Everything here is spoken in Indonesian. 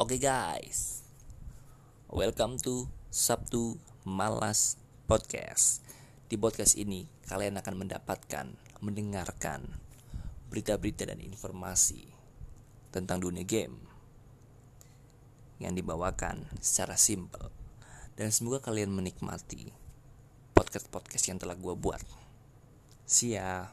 Oke guys, welcome to Sabtu Malas Podcast. Di podcast ini kalian akan mendapatkan, mendengarkan berita-berita dan informasi tentang dunia game yang dibawakan secara simple dan semoga kalian menikmati podcast-podcast yang telah gue buat. See ya.